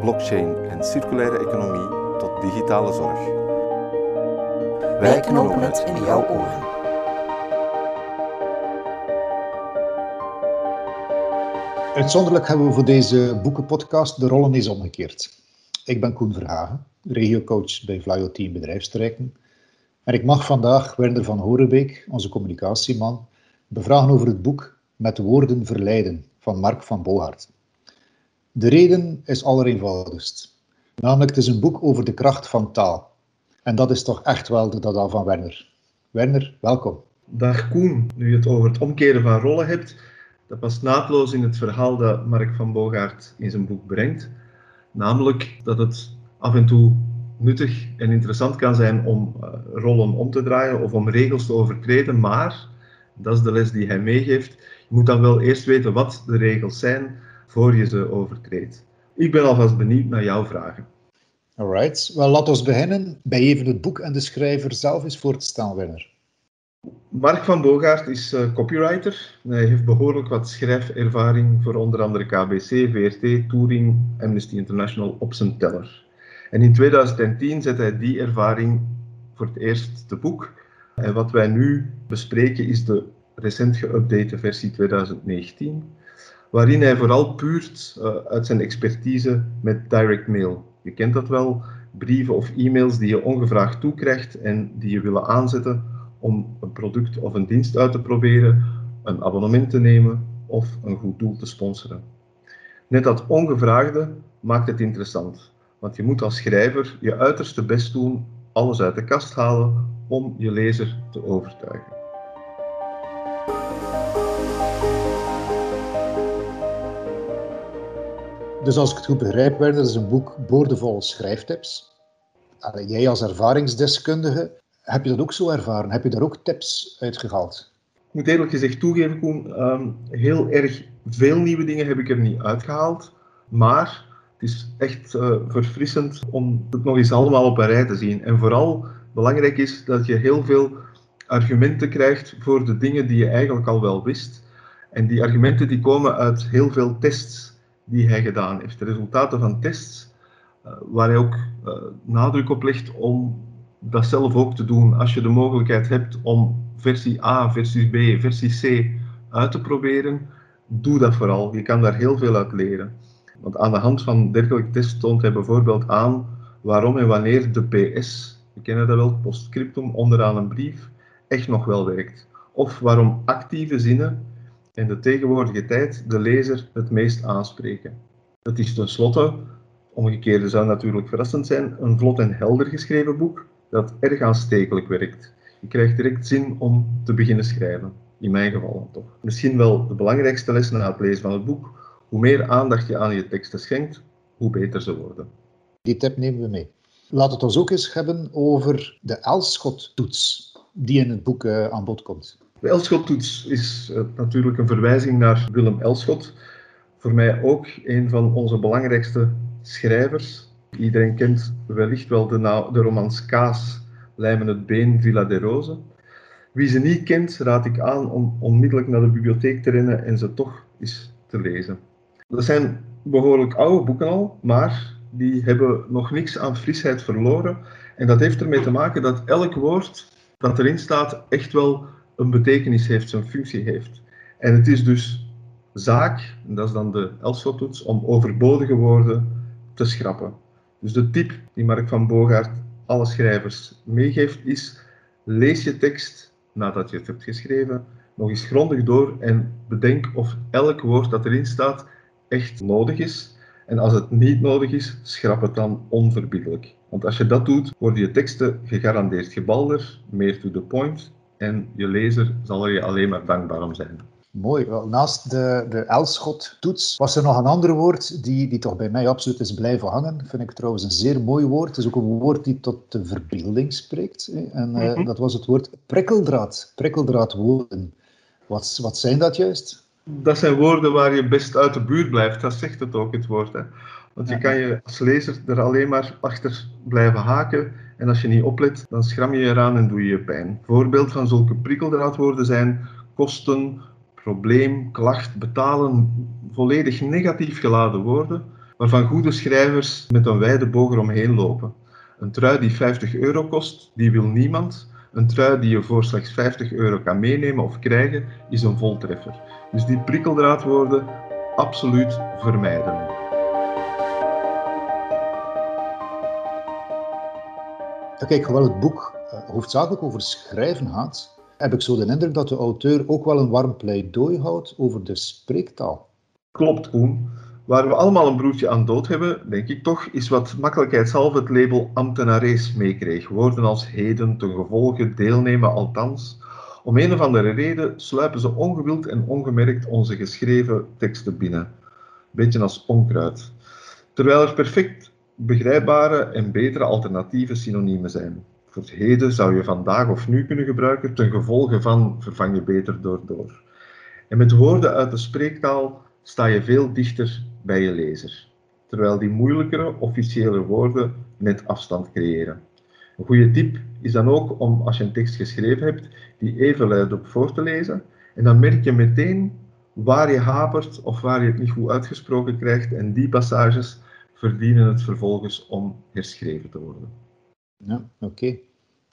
blockchain en circulaire economie tot digitale zorg. Wij knopen het in jouw oren. Uitzonderlijk hebben we voor deze boekenpodcast de rollen eens omgekeerd. Ik ben Koen Verhagen, regiocoach bij Vlaio Team Bedrijfsterreinen. En ik mag vandaag Werner van Horenbeek, onze communicatieman, bevragen over het boek Met woorden verleiden van Mark van Bogaert. De reden is allereenvoudigst. Namelijk, het is een boek over de kracht van taal. En dat is toch echt wel de dada van Werner. Werner, welkom. Dag Koen, nu je het over het omkeren van rollen hebt, dat past naadloos in het verhaal dat Mark van Bogaert in zijn boek brengt. Namelijk dat het af en toe nuttig en interessant kan zijn om uh, rollen om te draaien of om regels te overtreden, maar, dat is de les die hij meegeeft, je moet dan wel eerst weten wat de regels zijn voor je ze overtreedt. Ik ben alvast benieuwd naar jouw vragen. Alright, wel laten we beginnen bij even het boek en de schrijver zelf eens voor te stellen, Werner. Mark van Bogaert is uh, copywriter. Hij heeft behoorlijk wat schrijfervaring voor onder andere KBC, VRT, Touring, Amnesty International op zijn teller. En in 2010 zette hij die ervaring voor het eerst te boek. En wat wij nu bespreken is de recent geüpdate versie 2019, waarin hij vooral puurt uh, uit zijn expertise met direct mail. Je kent dat wel, brieven of e-mails die je ongevraagd toekrijgt en die je willen aanzetten om een product of een dienst uit te proberen, een abonnement te nemen of een goed doel te sponsoren. Net dat ongevraagde maakt het interessant, want je moet als schrijver je uiterste best doen, alles uit de kast halen om je lezer te overtuigen. Dus als ik het goed begrijp, Werner, is een boek boordevol schrijftips. Jij als ervaringsdeskundige, heb je dat ook zo ervaren? Heb je daar ook tips uitgehaald? Ik moet eerlijk gezegd toegeven, Koen, um, heel erg veel nieuwe dingen heb ik er niet uitgehaald. Maar het is echt uh, verfrissend om het nog eens allemaal op een rij te zien. En vooral belangrijk is dat je heel veel argumenten krijgt voor de dingen die je eigenlijk al wel wist. En die argumenten die komen uit heel veel tests die hij gedaan heeft. De resultaten van tests, uh, waar hij ook uh, nadruk op legt om dat zelf ook te doen. Als je de mogelijkheid hebt om versie A, versie B, versie C uit te proberen, doe dat vooral. Je kan daar heel veel uit leren. Want aan de hand van dergelijke tests toont hij bijvoorbeeld aan waarom en wanneer de PS, we kennen dat wel, postscriptum onderaan een brief, echt nog wel werkt. Of waarom actieve zinnen in de tegenwoordige tijd de lezer het meest aanspreken. Het is tenslotte, omgekeerde zou natuurlijk verrassend zijn, een vlot en helder geschreven boek dat erg aanstekelijk werkt. Je krijgt direct zin om te beginnen schrijven. In mijn geval toch. Misschien wel de belangrijkste les na het lezen van het boek. Hoe meer aandacht je aan je teksten schenkt, hoe beter ze worden. Die tip nemen we mee. Laat het ons ook eens hebben over de Elschot-toets die in het boek uh, aan bod komt. De Elschot-toets is uh, natuurlijk een verwijzing naar Willem Elschot. Voor mij ook een van onze belangrijkste schrijvers. Iedereen kent wellicht wel de, de romans Kaas, Lijmen het Been, Villa de Rose. Wie ze niet kent, raad ik aan om onmiddellijk naar de bibliotheek te rennen en ze toch eens te lezen. Dat zijn behoorlijk oude boeken al, maar die hebben nog niks aan frisheid verloren. En dat heeft ermee te maken dat elk woord dat erin staat echt wel een betekenis heeft, zijn functie heeft. En het is dus zaak, en dat is dan de Elschot-toets, om overbodige woorden te schrappen. Dus de tip die Mark van Bogaert alle schrijvers meegeeft is: lees je tekst nadat je het hebt geschreven nog eens grondig door en bedenk of elk woord dat erin staat echt nodig is. En als het niet nodig is, schrap het dan onverbiddelijk. Want als je dat doet, worden je teksten gegarandeerd gebalder, meer to the point en je lezer zal er je alleen maar dankbaar om zijn. Mooi. Wel, naast de, de Elschot-toets was er nog een ander woord die, die toch bij mij absoluut is blijven hangen. Vind ik trouwens een zeer mooi woord. Het is ook een woord die tot de verbeelding spreekt. Hè. En mm -hmm. dat was het woord prikkeldraad. Prikkeldraadwoorden. Wat, wat zijn dat juist? Dat zijn woorden waar je best uit de buurt blijft. Dat zegt het ook, het woord. Hè. Want je kan je als lezer er alleen maar achter blijven haken. En als je niet oplet, dan schram je eraan en doe je je pijn. Voorbeeld van zulke prikkeldraadwoorden zijn kosten, probleem, klacht, betalen. Volledig negatief geladen woorden, waarvan goede schrijvers met een wijde boog eromheen lopen. Een trui die 50 euro kost, die wil niemand. Een trui die je voor slechts 50 euro kan meenemen of krijgen, is een voltreffer. Dus die prikkeldraadwoorden absoluut vermijden. Kijk, hoewel het boek uh, hoofdzakelijk over schrijven gaat, heb ik zo de indruk dat de auteur ook wel een warm pleidooi houdt over de spreektaal. Klopt, Koen. Waar we allemaal een broertje aan dood hebben, denk ik toch, is wat makkelijkheidshalve het label ambtenarees meekreeg. Woorden als heden, ten gevolge, deelnemen, althans. Om een of andere reden sluipen ze ongewild en ongemerkt onze geschreven teksten binnen. Beetje als onkruid. Terwijl er perfect begrijpbare en betere alternatieve synoniemen zijn. Voor het heden zou je vandaag of nu kunnen gebruiken, ten gevolge van vervang je beter door door. En met woorden uit de spreektaal sta je veel dichter bij je lezer, terwijl die moeilijkere officiële woorden net afstand creëren. Een goede tip is dan ook om, als je een tekst geschreven hebt, die even luid op voor te lezen. En dan merk je meteen waar je hapert of waar je het niet goed uitgesproken krijgt. En die passages verdienen het vervolgens om herschreven te worden. Ja, oké.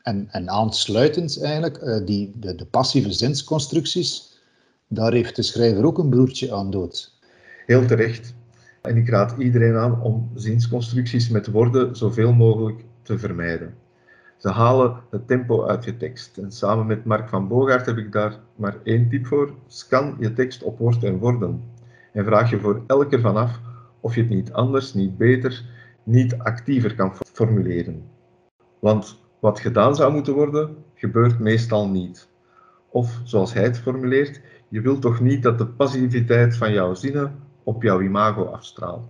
En, en aansluitend eigenlijk, uh, die, de, de passieve zinsconstructies, daar heeft de schrijver ook een broertje aan dood. Heel terecht. En ik raad iedereen aan om zinsconstructies met woorden zoveel mogelijk te vermijden. Ze halen het tempo uit je tekst. En samen met Mark van Bogaert heb ik daar maar één tip voor. Scan je tekst op woord en woorden. En vraag je voor elke ervan af of je het niet anders, niet beter, niet actiever kan formuleren. Want wat gedaan zou moeten worden, gebeurt meestal niet. Of, zoals hij het formuleert, je wilt toch niet dat de passiviteit van jouw zinnen op jouw imago afstraalt.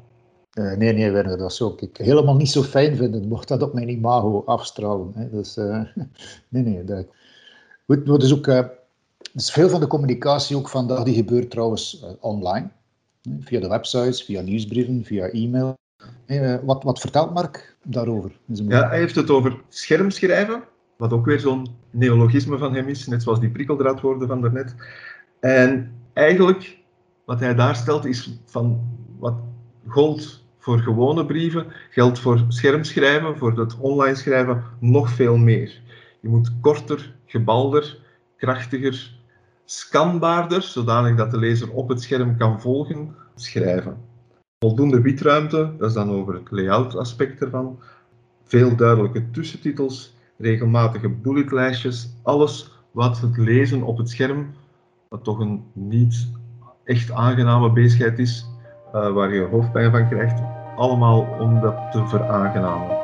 Uh, nee, nee, Werner, dat zou ik helemaal niet zo fijn vinden, mocht dat op mijn imago afstralen. Hè. Dus, uh, nee, nee. Dat... Goed, is ook, dus veel van de communicatie ook vandaag, die gebeurt trouwens online. Via de websites, via nieuwsbrieven, via e-mail. Wat, wat vertelt Mark daarover? Ja, hij heeft het over schermschrijven, wat ook weer zo'n neologisme van hem is, net zoals die prikkeldraadwoorden van daarnet. En eigenlijk, wat hij daar stelt, is van wat gold voor gewone brieven, geldt voor schermschrijven, voor het online schrijven, nog veel meer. Je moet korter, gebalder, krachtiger, scanbaarder, zodanig dat de lezer op het scherm kan volgen, schrijven. Voldoende witruimte, dat is dan over het layout aspect ervan. Veel duidelijke tussentitels, regelmatige bulletlijstjes, alles wat het lezen op het scherm, wat toch een niet echt aangename bezigheid is, uh, waar je hoofdpijn van krijgt, allemaal om dat te veraangenamen.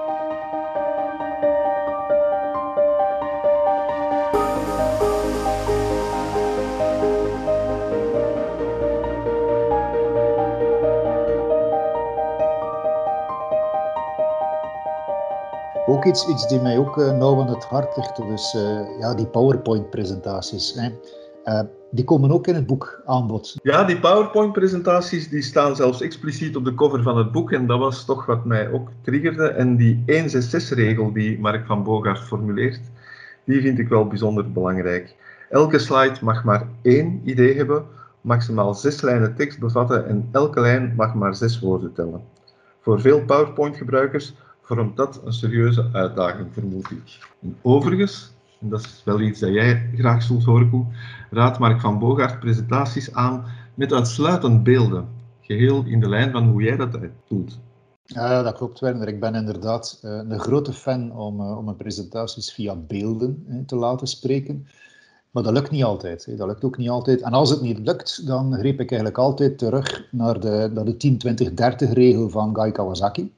Ook iets, iets die mij ook uh, nauw aan het hart ligt. Dus ja, die PowerPoint-presentaties. Uh, die komen ook in het boek aan bod. Ja, die PowerPoint-presentaties die staan zelfs expliciet op de cover van het boek. En dat was toch wat mij ook triggerde. En die 166-regel die Mark van Bogaert formuleert, die vind ik wel bijzonder belangrijk. Elke slide mag maar één idee hebben, maximaal zes lijnen tekst bevatten en elke lijn mag maar zes woorden tellen. Voor veel PowerPoint-gebruikers vormt dat een serieuze uitdaging, vermoed ik. En overigens, en dat is wel iets dat jij graag zult horen, Koen, raadt Mark van Bogaert presentaties aan met uitsluitend beelden. Geheel in de lijn van hoe jij dat doet. Ja, dat klopt, Werner. Ik ben inderdaad uh, een grote fan om, uh, om mijn presentaties via beelden te laten spreken. Maar dat lukt niet altijd. Hè. Dat lukt ook niet altijd. En als het niet lukt, dan greep ik eigenlijk altijd terug naar de, naar de 10-20-30 regel van Guy Kawasaki.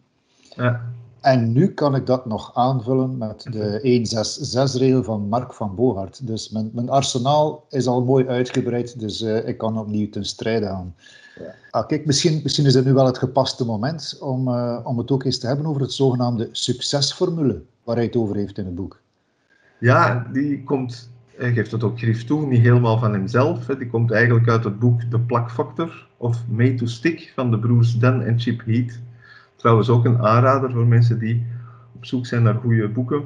Ja. En nu kan ik dat nog aanvullen met de 166-regel van Mark van Bogaert. Dus mijn, mijn, arsenaal is al mooi uitgebreid, dus uh, ik kan opnieuw ten strijde gaan. Ja. Ah, kijk, misschien, misschien is het nu wel het gepaste moment om, uh, om het ook eens te hebben over het zogenaamde succesformule, waar hij het over heeft in het boek. Ja, die komt, hij geeft het ook grief toe, niet helemaal van hemzelf. Hè. Die komt eigenlijk uit het boek The Plak Factor of Made to Stick van de broers Dan en Chip Heath. Trouwens ook een aanrader voor mensen die op zoek zijn naar goede boeken.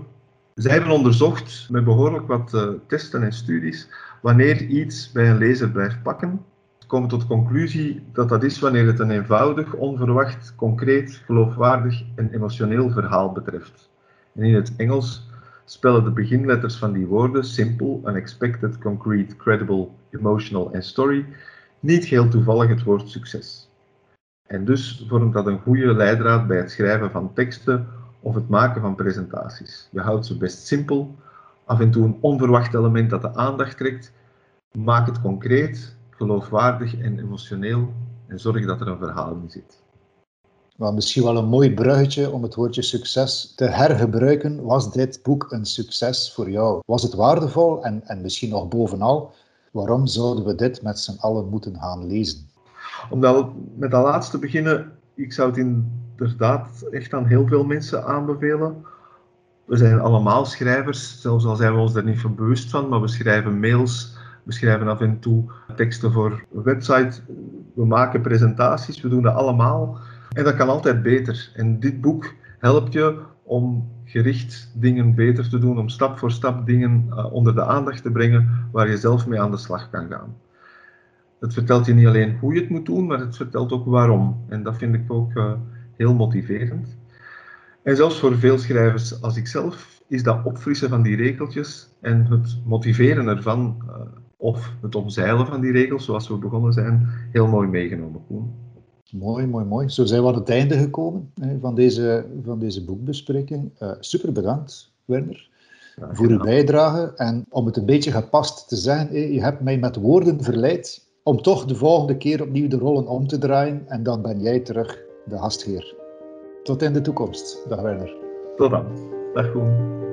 Zij hebben onderzocht met behoorlijk wat uh, testen en studies wanneer iets bij een lezer blijft pakken. Ze komen tot de conclusie dat dat is wanneer het een eenvoudig, onverwacht, concreet, geloofwaardig en emotioneel verhaal betreft. En in het Engels spellen de beginletters van die woorden simple, unexpected, concrete, credible, emotional en story niet heel toevallig het woord succes. En dus vormt dat een goede leidraad bij het schrijven van teksten of het maken van presentaties. Je houdt ze best simpel, af en toe een onverwacht element dat de aandacht trekt. Maak het concreet, geloofwaardig en emotioneel en zorg dat er een verhaal in zit. Misschien wel een mooi bruggetje om het woordje succes te hergebruiken. Was dit boek een succes voor jou? Was het waardevol en, en misschien nog bovenal, waarom zouden we dit met z'n allen moeten gaan lezen? Omdat met dat laatste beginnen, ik zou het inderdaad echt aan heel veel mensen aanbevelen. We zijn allemaal schrijvers, zelfs al zijn we ons er niet van bewust van, maar we schrijven mails, we schrijven af en toe teksten voor een website, we maken presentaties, we doen dat allemaal. En dat kan altijd beter. En dit boek helpt je om gericht dingen beter te doen, om stap voor stap dingen uh, onder de aandacht te brengen waar je zelf mee aan de slag kan gaan. Het vertelt je niet alleen hoe je het moet doen, maar het vertelt ook waarom. En dat vind ik ook uh, heel motiverend. En zelfs voor veel schrijvers als ikzelf is dat opfrissen van die regeltjes en het motiveren ervan, uh, of het omzeilen van die regels, zoals we begonnen zijn, heel mooi meegenomen. Mooi, mooi, mooi. Zo zijn we aan het einde gekomen hè, van, deze, van deze boekbespreking. Uh, super bedankt, Werner, ja, voor uw bijdrage. En om het een beetje gepast te zeggen, je hebt mij met woorden verleid om toch de volgende keer opnieuw de rollen om te draaien. En dan ben jij terug de gastheer. Tot in de toekomst. Dag Werner. Tot dan. Dag Koen.